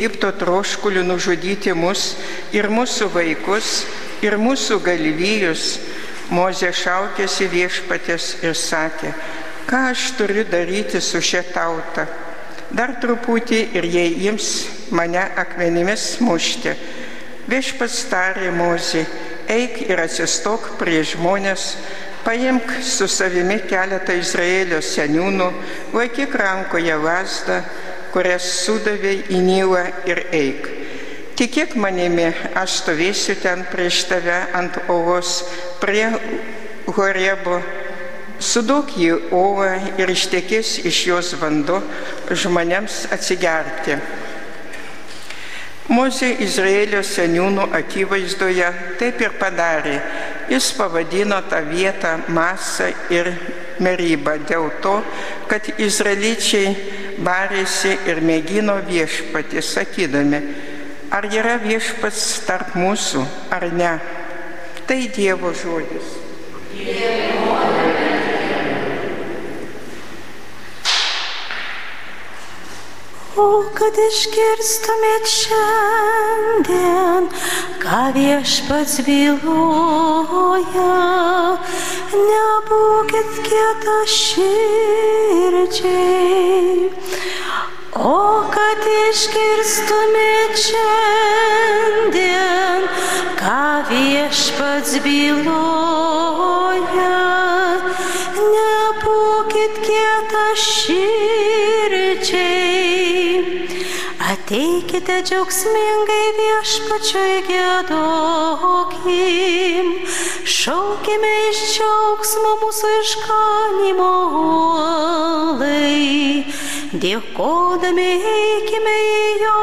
Egipto troškuliu nužudyti mus ir mūsų vaikus, ir mūsų galvijus, Mozė šaukėsi viešpatės ir sakė, ką aš turiu daryti su šia tauta. Dar truputį ir jie ims mane akmenimis mušti. Viešpats tarė Mozė, eik ir atsistok prie žmonės, paimk su savimi keletą Izraelio seniūnų, laikyk rankoje lasdą, kurias sudavė į Nilą ir eik. Tikėk manimi, aš stovėsiu ten prieš tave ant ovos prie Horebo. Sudok jį ovą ir ištekės iš jos vandu žmonėms atsigerti. Mozė Izraelio seniūnų akivaizdoje taip ir padarė. Jis pavadino tą vietą Masą ir Merybą dėl to, kad izraelyčiai barėsi ir mėgino viešpatį, sakydami, Ar yra viešpats tarp mūsų, ar ne? Tai Dievo žodis. Dievo. O kad išgirstumėt šiandien, ką viešpats byloja, nebūkit kieta širdžiai. O kad išgirstumėt šiandien, ką viešpats byloja, Ateikite džiaugsmingai viešpačiui gėdokim, šaukime iš džiaugsmo mūsų išganimo uolai. Dėkodami eikime į jo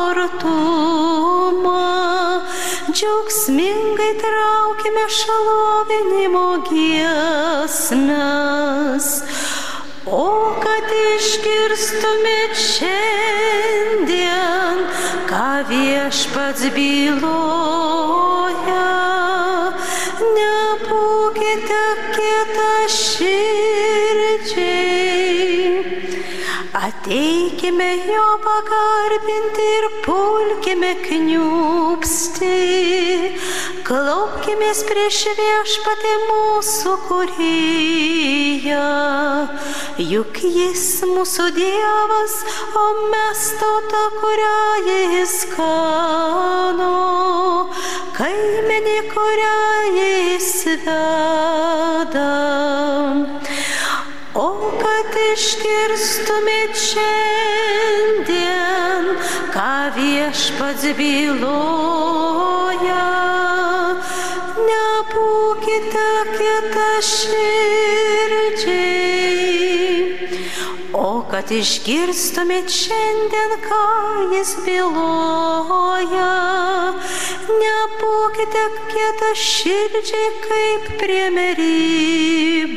artumą, džiaugsmingai traukime šalovinimo giesmes. O kad išgirstumėt šiandien, ką viešpats byloja, nebūkite kieta širdžiai. Ateikime jo pagarbinti ir pulkime kniupsti, klaukimės prieš viešpatį mūsų kuryje, juk jis mūsų Dievas, o mes tauta, kurią jis kano, kaimenė, kurią jis veda. O išgirstumėt šiandien, ką viešpats byloja, nebūkite kita širdžiai. O kad išgirstumėt šiandien, ką jis byloja, nebūkite kieta širdžiai kaip prie merybos,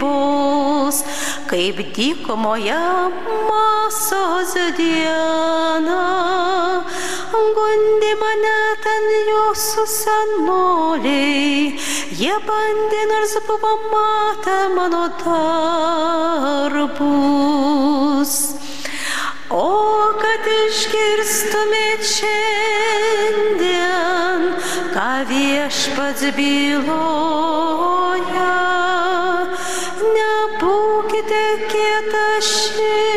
kaip dykumoje masos dieną. Gundi mane ten jūsų senoliai, jie bandė nors buvo matę mano darbus. O kad išgirstumėt šiandien, ką viešpats byloja, nebūkite kieta širdžiai.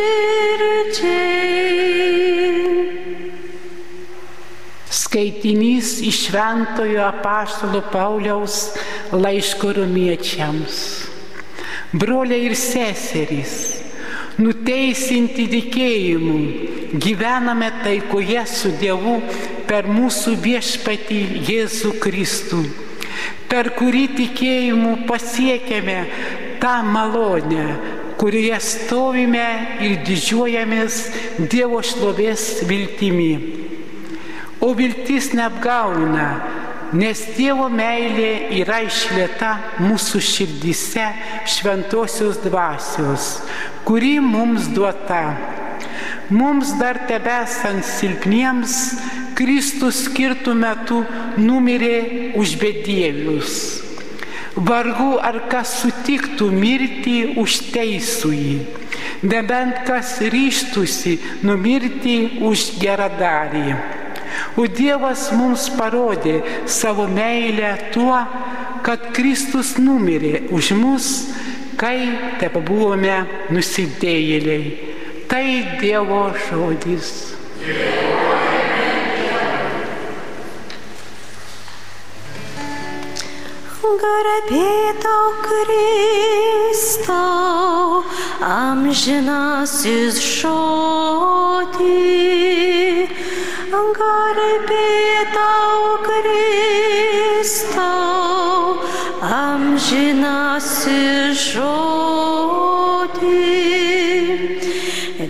Skaitinys iš Šventojo apaštalo Pauliaus laiško romiečiams. Broliai ir seserys, nuteisinti tikėjimu, gyvename taikoje su Dievu per mūsų viešpatį Jėzų Kristų, per kurį tikėjimu pasiekėme tą malonę, kurioje stovime ir didžiuojamės Dievo šlovės viltimi. O viltis neapgauna, nes Dievo meilė yra išlieta mūsų širdise šventosios dvasios, kuri mums duota. Mums dar tebesant silpniems, Kristus skirtų metu numirė už bedievius. Vargu ar kas sutiktų mirti už teisųjį. nebent kas ryštusi numirti už geradarį. O Dievas mums parodė savo meilę tuo, kad Kristus numirė už mus, kai tebe buvome nusidėjėliai. Tai Dievo žodis. Garbė tau Kristau, amžinasis žodį. Garbė tau Kristau, amžinasis žodį.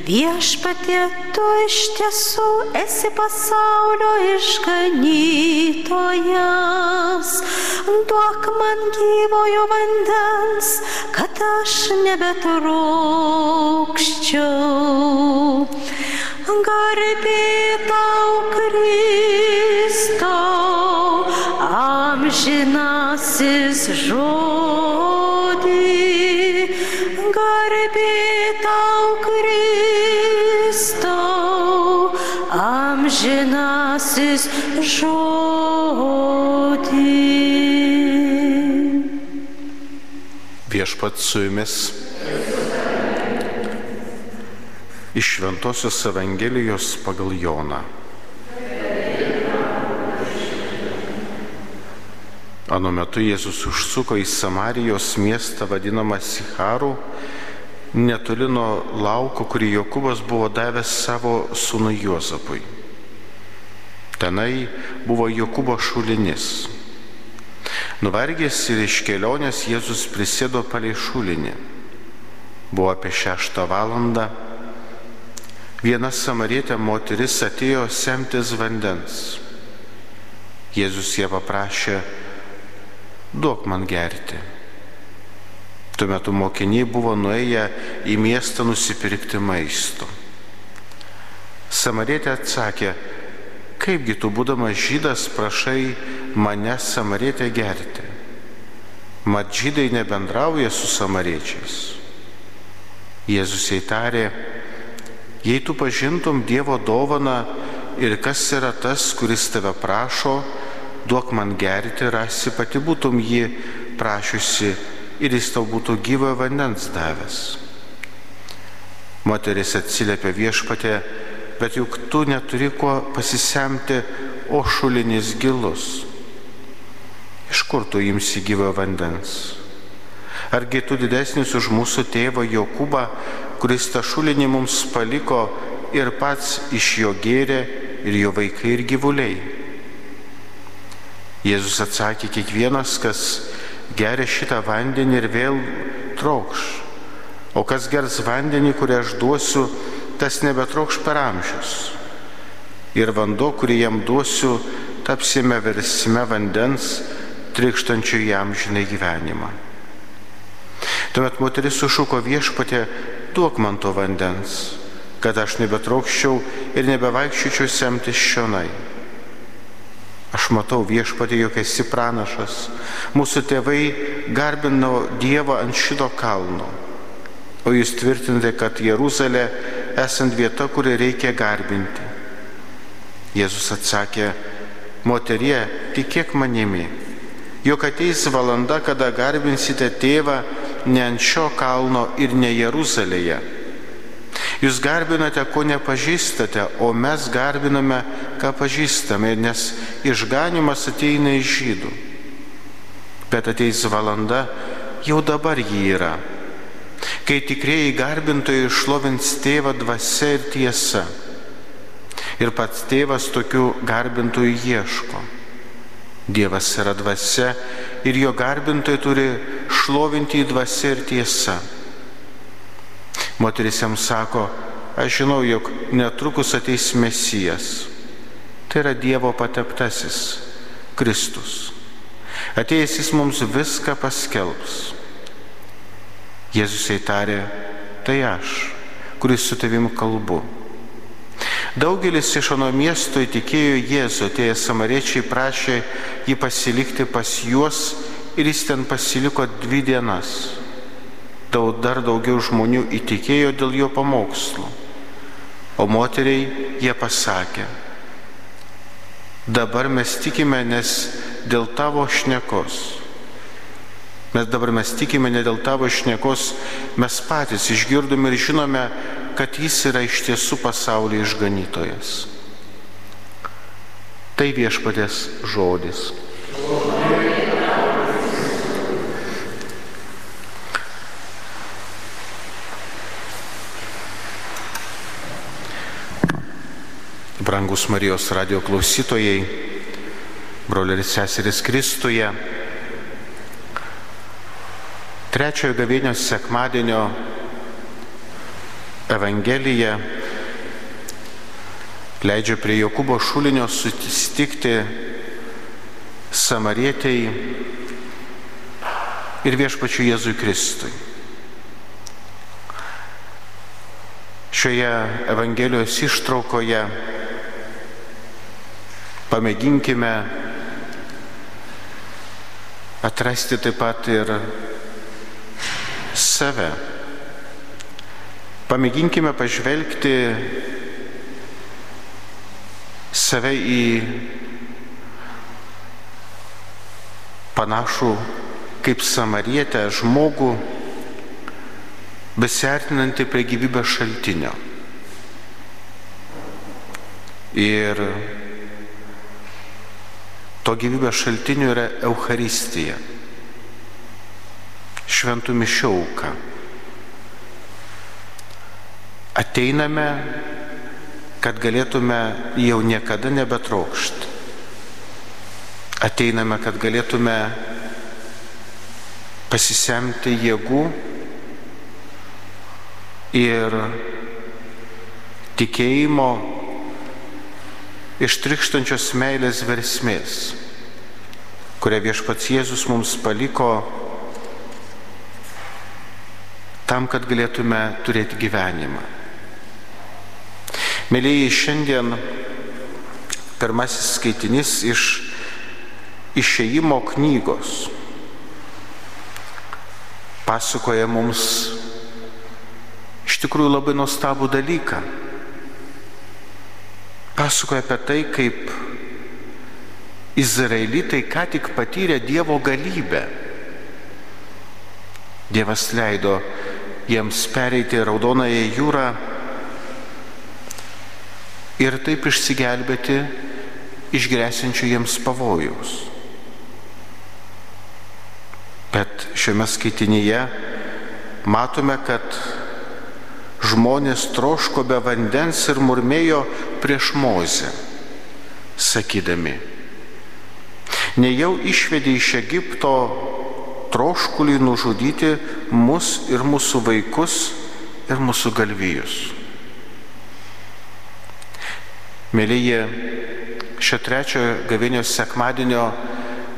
Viešpatie, tu iš tiesų esi pasaulio išganytojas. Duok man gyvojo vandens, kad aš nebetrūkščiau. Garbė tau Kristau, amžinasis žodį. Garbė tau Kristau, amžinasis žodį. Viešpat su jumis. Iš Šventojios Evangelijos pagal Joną. Anu metu Jėzus užsuko į Samarijos miestą vadinamą Sicharų, netoli nuo lauko, kurį Jokubas buvo davęs savo sūnui Juozapui. Tenai buvo Jokūbo šulinis. Nuvargęs ir iš kelionės Jėzus prisėdo palei šulinį. Buvo apie šeštą valandą. Viena samarietė moteris atėjo semtis vandens. Jėzus ją paprašė, duok man gerti. Tuo metu mokiniai buvo nuėję į miestą nusipirkti maisto. Samarietė atsakė, kaipgi tu būdamas žydas prašai mane samarietę gerti. Mat žydai nebendrauja su samariečiais. Jėzus įtarė, jei tu pažintum Dievo dovaną ir kas yra tas, kuris tave prašo, duok man gerti, rasi pati būtum jį prašiusi ir jis tau būtų gyvo vandens davęs. Moteris atsiliepė viešpatė, bet juk tu neturi kuo pasisemti, o šulinis gilus. Iš kur tu imsi gyvo vandens? Argi tu didesnis už mūsų tėvą Jokūbą, kuris tą šulinį mums paliko ir pats iš jo gėrė ir jo vaikai ir gyvuliai? Jėzus atsakė, kiekvienas, kas geria šitą vandenį ir vėl trokš, o kas gers vandenį, kurį aš duosiu, tas nebetrokš per amžius. Ir vanduo, kurį jam duosiu, tapsime versime vandens, trikštančių jam žinai gyvenimą. Tuomet moteris sušuko viešpatė, duok man to vandens, kad aš nebetraukščiau ir nebevaikščiočiau semtis šionai. Aš matau viešpatį, jog esi pranašas. Mūsų tėvai garbino Dievą ant šito kalno. O jūs tvirtinate, kad Jeruzalė esant vieta, kurią reikia garbinti. Jėzus atsakė, moterie, tikėk manimi, jog ateis valanda, kada garbinsite tėvą ne ant šio kalno ir ne Jeruzalėje. Jūs garbinate, ko nepažįstate, o mes garbiname, ką pažįstame, nes išganimas ateina iš žydų. Bet ateis valanda, jau dabar jį yra, kai tikrieji garbintojai išlovins tėvą dvasia ir tiesa. Ir pats tėvas tokių garbintojų ieško. Dievas yra dvasia ir jo garbintojai turi šlovinti į dvasia ir tiesa. Moteris jam sako, aš žinau, jog netrukus ateis Mesijas. Tai yra Dievo pateptasis, Kristus. Atėjęs jis mums viską paskelbs. Jėzus įtarė, tai aš, kuris su tavim kalbu. Daugelis iš ano miesto įtikėjo Jėzų, atėję samariečiai prašė jį pasilikti pas juos ir jis ten pasiliko dvi dienas. daug, dar daugiau žmonių įtikėjo dėl jo pamokslų. O moteriai jie pasakė, dabar mes tikime, nes dėl tavo šnekos. Mes dabar mes tikime ne dėl tavo šnekos, mes patys išgirdome ir žinome, kad jis yra iš tiesų pasaulio išganytojas. Tai viešpatės žodis. Brangus Marijos radio klausytojai, broliai ir seserys Kristuje, trečiojo gavėnios sekmadienio Evangelija leidžia prie Jokūbo šulinio susitikti samarietei ir viešpačiu Jėzui Kristui. Šioje Evangelijos ištraukoje pamėginkime atrasti taip pat ir save. Pamėginkime pažvelgti save į panašų kaip samarietę žmogų, besiartinantį prie gyvybės šaltinio. Ir to gyvybės šaltiniu yra Euharistija, šventų mišiauka. Ateiname, kad galėtume jau niekada nebetraukšti. Ateiname, kad galėtume pasisemti jėgų ir tikėjimo iš trikštančios meilės versmės, kurią viešpats Jėzus mums paliko tam, kad galėtume turėti gyvenimą. Mėlyjei, šiandien pirmasis skaitinys iš išėjimo knygos pasakoja mums iš tikrųjų labai nuostabų dalyką pasakoja apie tai, kaip izraelitai ką tik patyrė Dievo galybę. Dievas leido jiems pereiti Raudonąją jūrą ir taip išsigelbėti iš grėsinčių jiems pavojaus. Bet šiame skaitinyje matome, kad žmonės troško be vandens ir murmėjo prieš Mozę, sakydami, nejau išvedė iš Egipto troškulį nužudyti mus ir mūsų vaikus ir mūsų galvijus. Mėlyje, šio trečiojo gavėnios sekmadienio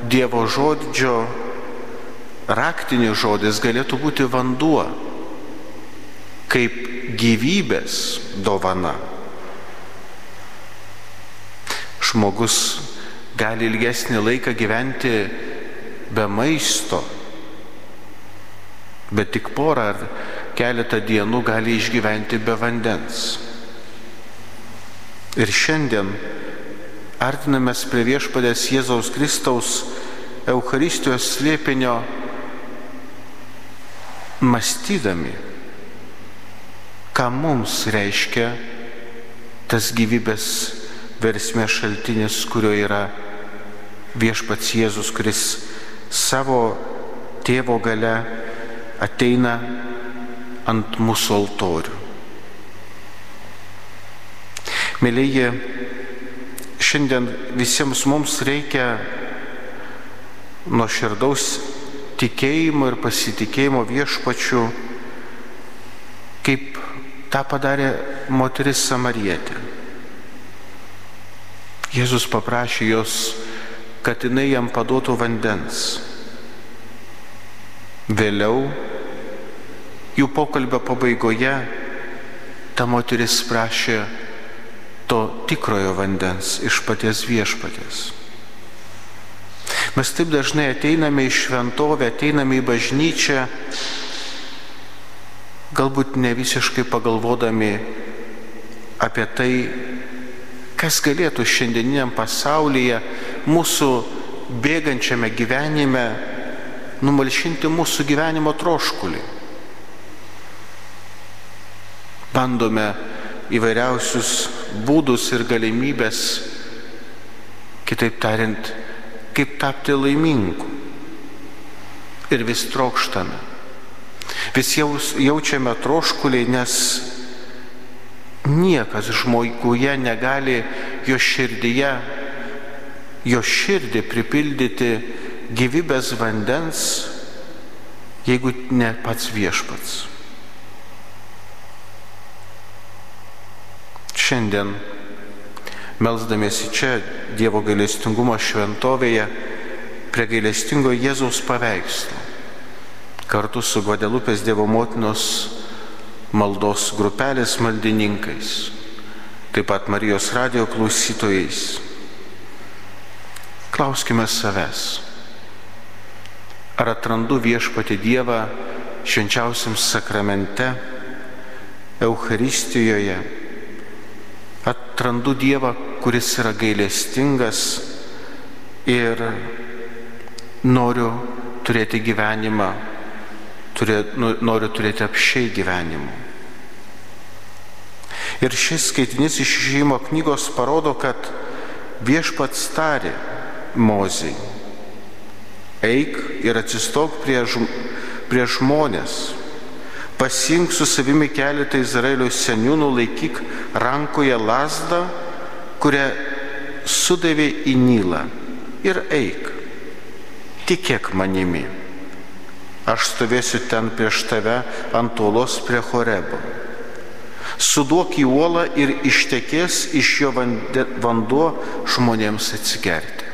Dievo žodžio raktinis žodis galėtų būti vanduo, kaip gyvybės dovana. Žmogus gali ilgesnį laiką gyventi be maisto, bet tik porą ar keletą dienų gali išgyventi be vandens. Ir šiandien artinamės prie viešpadės Jėzaus Kristaus Eucharistijos slėpinio mąstydami, ką mums reiškia tas gyvybės versmė šaltinis, kurio yra viešpats Jėzus, kuris savo tėvo gale ateina ant mūsų altorių. Mėlyje, šiandien visiems mums reikia nuoširdaus tikėjimo ir pasitikėjimo viešpačiu, kaip tą padarė moteris Samarietė. Jėzus paprašė jos, kad jinai jam paduotų vandens. Vėliau, jų pokalbio pabaigoje, ta moteris prašė to tikrojo vandens iš paties viešpatės. Mes taip dažnai ateiname į šventovę, ateiname į bažnyčią galbūt ne visiškai pagalvodami apie tai, kas galėtų šiandieniniam pasaulyje, mūsų bėgančiame gyvenime numalšinti mūsų gyvenimo troškulį. Bandome įvairiausius būdus ir galimybės, kitaip tariant, kaip tapti laimingu. Ir vis trokštame. Vis jaus, jaučiame troškulį, nes niekas žmoguje negali jo širdyje, jo širdį pripildyti gyvybės vandens, jeigu ne pats viešpats. Šiandien, melzdamėsi čia Dievo gailestingumo šventovėje, prie gailestingo Jėzaus paveikslo, kartu su Guadelupės Dievo motinos maldos grupelės maldininkais, taip pat Marijos radio klausytojais. Klauskime savęs, ar atrandu viešpati Dievą švenčiausiam sakramente, Eucharistijoje, atrandu Dievą, kuris yra gailestingas ir noriu turėti gyvenimą turė, nu, noriu turėti apšiai gyvenimu. Ir šis skaitinys iš išėjimo knygos parodo, kad viešpats tarė Mozijai, eik ir atsistok prie, prie žmonės, pasink su savimi keletą Izraelio seniūnų, laikyk rankoje lasdą, kurią sudavė į Nilą ir eik, tikėk manimi aš stovėsiu ten prieš tave ant uolos prie Horebo. Suduok į uolą ir ištekės iš jo vanduo žmonėms atsigerti.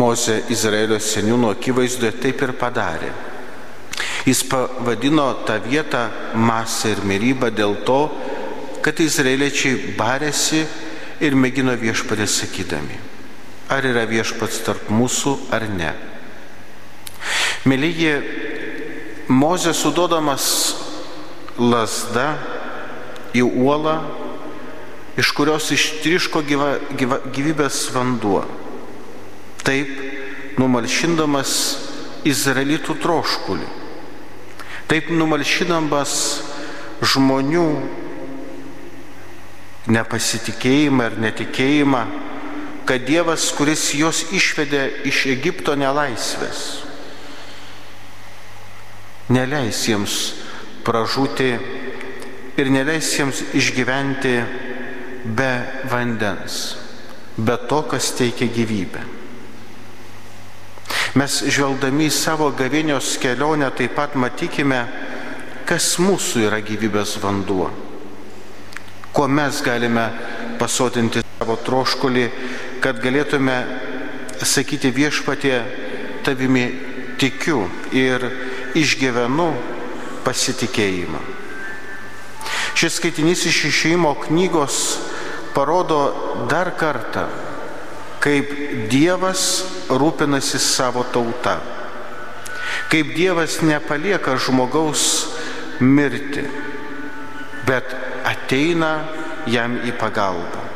Moze Izraelio seniūno akivaizdoje taip ir padarė. Jis pavadino tą vietą masę ir mirybą dėl to, kad izraeliečiai barėsi ir mėgino viešpadė sakydami ar yra viešpats tarp mūsų ar ne. Mėlyji, Mozė sudodamas lasda į uolą, iš kurios ištriško gyva, gyva, gyvybės vanduo. Taip, numalšindamas izraelitų troškulį. Taip numalšinamas žmonių nepasitikėjimą ir netikėjimą kad Dievas, kuris juos išvedė iš Egipto nelaisvės, neleis jiems pražūti ir neleis jiems išgyventi be vandens, be to, kas teikia gyvybę. Mes žvelgdami į savo gavinios kelionę taip pat matykime, kas mūsų yra gyvybės vanduo, kuo mes galime pasotinti savo troškulį kad galėtume sakyti viešpatie, tavimi tikiu ir išgyvenu pasitikėjimą. Šis skaitinys iš išėjimo knygos parodo dar kartą, kaip Dievas rūpinasi savo tauta, kaip Dievas nepalieka žmogaus mirti, bet ateina jam į pagalbą.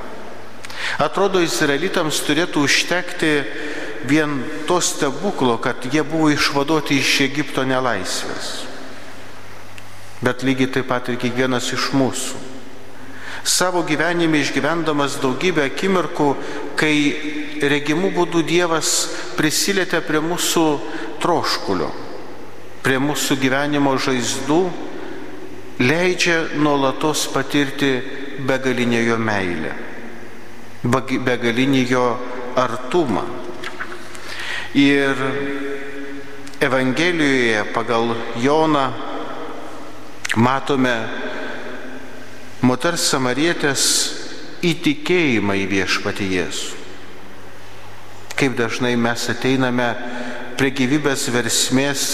Atrodo, izraelitams turėtų užtekti vien to stebuklo, kad jie buvo išvaduoti iš Egipto nelaisvės. Bet lygiai taip pat ir kiekvienas iš mūsų. Savo gyvenime išgyvendamas daugybę akimirkų, kai regimų būdų Dievas prisilietė prie mūsų troškulio, prie mūsų gyvenimo žaizdų, leidžia nuolatos patirti begalinę jo meilę begalinį jo artumą. Ir Evangelijoje pagal Joną matome moters samarietės įtikėjimą į viešpatį Jėzų. Kaip dažnai mes ateiname prie gyvybės versmės,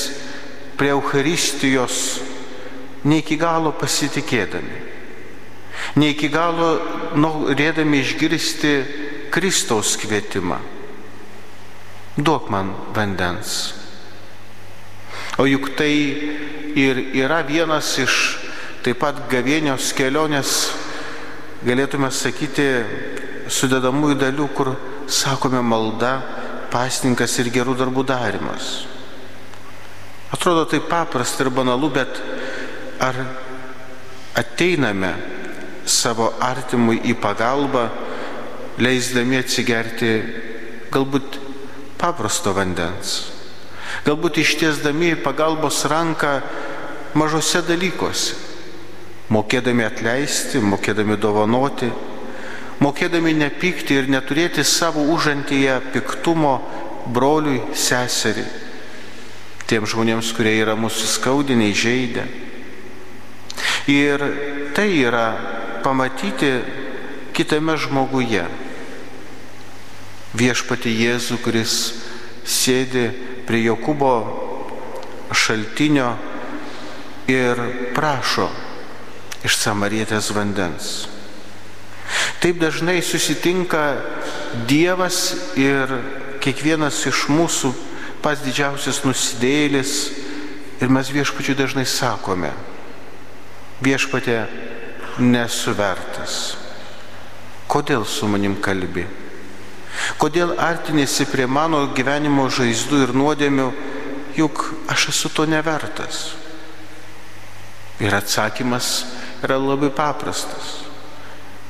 prie Eucharistijos, ne iki galo pasitikėdami ne iki galo norėdami išgirsti Kristaus kvietimą. Duok man vandens. O juk tai ir yra vienas iš taip pat gavėnios kelionės, galėtume sakyti, sudedamųjų dalių, kur sakome malda, pasninkas ir gerų darbų darimas. Atrodo tai paprasta ir banalu, bet ar ateiname savo artimui į pagalbą, leisdami atsigerti galbūt paprasto vandens, galbūt ištiesdami pagalbos ranką mažose dalykuose, mokėdami atleisti, mokėdami dovanoti, mokėdami nepykti ir neturėti savo užantyje piktumo broliui, seseriai, tiem žmonėms, kurie yra mūsų skaudiniai, žaidę. Ir tai yra pamatyti kitame žmoguje viešpati Jėzų, kuris sėdi prie Jokūbo šaltinio ir prašo iš samarietės vandens. Taip dažnai susitinka Dievas ir kiekvienas iš mūsų pats didžiausias nusidėlis ir mes viešpačiui dažnai sakome, viešpatė nesuvertas. Kodėl su manim kalbi? Kodėl artinėsi prie mano gyvenimo žaizdų ir nuodėmių, juk aš esu to nevertas? Ir atsakymas yra labai paprastas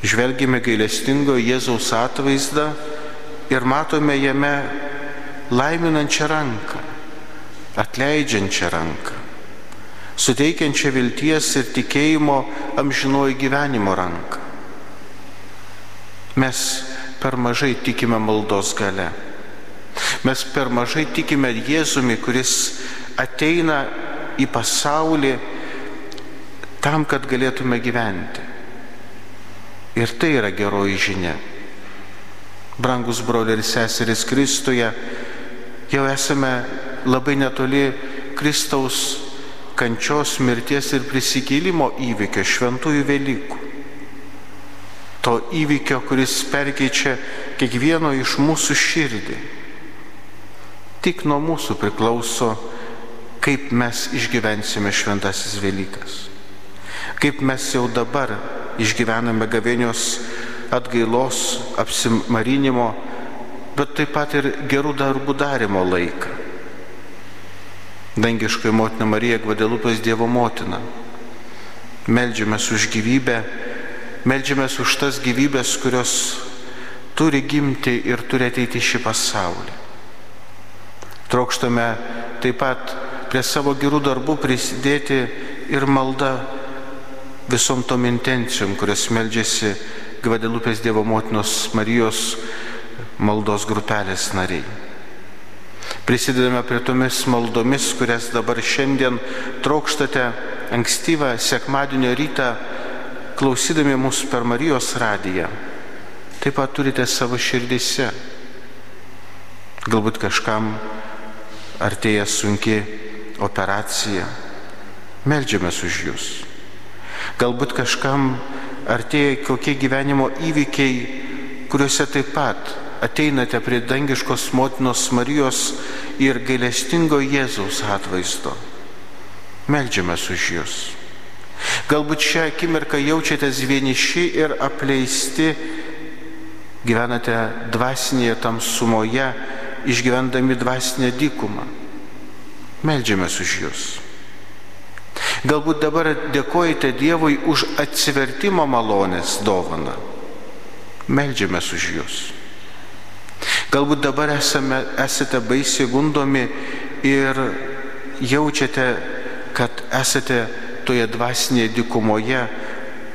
žvelgime gailestingo Jėzaus atvaizdą ir matome jame laiminančią ranką, atleidžiančią ranką, suteikiančią vilties ir tikėjimo amžinoji gyvenimo ranką. Mes per mažai tikime maldos gale. Mes per mažai tikime Jėzumi, kuris ateina į pasaulį tam, kad galėtume gyventi. Ir tai yra geroji žinia. Brangus broliai ir seserys Kristuje, jau esame labai netoli Kristaus kančios, mirties ir prisikėlimo įvykio šventųjų Velykų. To įvykio, kuris perkeičia kiekvieno iš mūsų širdį. Tik nuo mūsų priklauso, kaip mes išgyvensime šventasis Velykas. Kaip mes jau dabar išgyvename gavėnios atgailos, apsimarinimo, bet taip pat ir gerų darbų darimo laiką. Dangiškai motina Marija Gvadelupės Dievo motina. Meldžiamės už gyvybę, meldžiamės už tas gyvybės, kurios turi gimti ir turi ateiti šį pasaulį. Trokštame taip pat prie savo gerų darbų prisidėti ir malda visom tom intencijom, kurias meldžiasi Gvadelupės Dievo motinos Marijos maldos grupelės nariai. Prisidedame prie tomis maldomis, kurias dabar šiandien trokštate ankstyvą sekmadienio rytą, klausydami mūsų per Marijos radiją. Taip pat turite savo širdise. Galbūt kažkam artėja sunki operacija. Meldžiamės už jūs. Galbūt kažkam artėja kokie gyvenimo įvykiai, kuriuose taip pat ateinate prie dangiškos motinos Marijos ir gailestingo Jėzaus atvaizdo. Meldžiamės už Jūs. Galbūt šią akimirką jaučiatės vieniši ir apleisti, gyvenate dvasinėje tamsumoje, išgyvendami dvasinę dykumą. Meldžiamės už Jūs. Galbūt dabar dėkojate Dievui už atsivertimo malonės dovaną. Meldžiamės už Jūs. Galbūt dabar esame, esate baisiai gundomi ir jaučiate, kad esate toje dvasinėje dikumoje,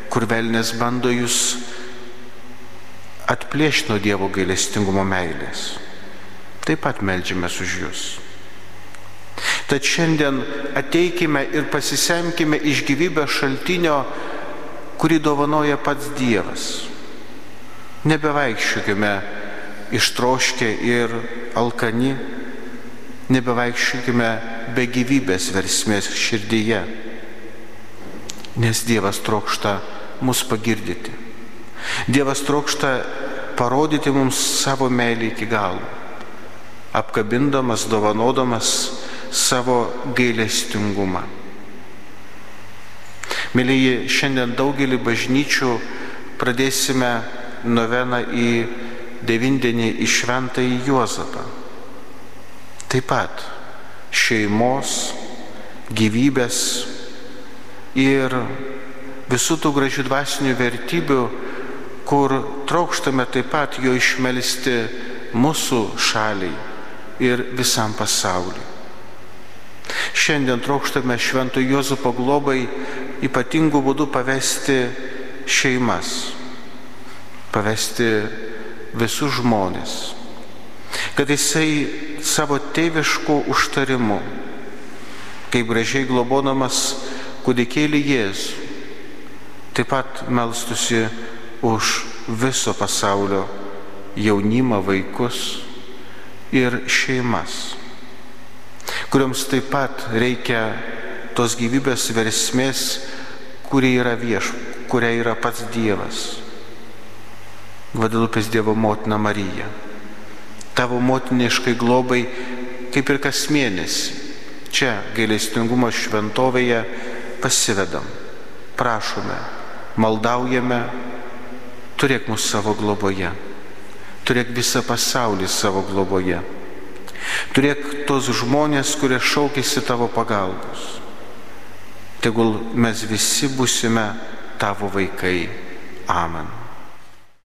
kur velnės bando Jūs atplėšti nuo Dievo gailestingumo meilės. Taip pat meldžiamės už Jūs. Tad šiandien ateikime ir pasisemkime iš gyvybės šaltinio, kurį dovanoja pats Dievas. Nebevaikščiokime ištroškę ir alkani, nebevaikščiokime be gyvybės versmės širdyje, nes Dievas trokšta mus pagirdyti. Dievas trokšta parodyti mums savo meilį iki galo, apkabindamas, dovanodamas savo gailestingumą. Mėlyji, šiandien daugelį bažnyčių pradėsime noveną į devindienį į Šventąjį Juozapą. Taip pat šeimos, gyvybės ir visų tų gražių dvasinių vertybių, kur trokštame taip pat jo išmelsti mūsų šaliai ir visam pasauliu. Šiandien trokštame Švento Jozupo globai ypatingų būdų pavesti šeimas, pavesti visus žmonės, kad jisai savo tėviškų užtarimu, kaip gražiai globodamas kūdikėlį Jėzų, taip pat melstusi už viso pasaulio jaunimą, vaikus ir šeimas, kuriuoms taip pat reikia tos gyvybės versmės, kurie yra vieš, kuria yra pats Dievas. Vadalupės Dievo motina Marija. Tavo motiniškai globai, kaip ir kas mėnesį, čia gailestingumo šventovėje pasivedam, prašome, maldaujame, turėk mūsų savo globoje, turėk visą pasaulį savo globoje, turėk tos žmonės, kurie šaukėsi tavo pagalbos. Tegul mes visi būsime tavo vaikai. Amen.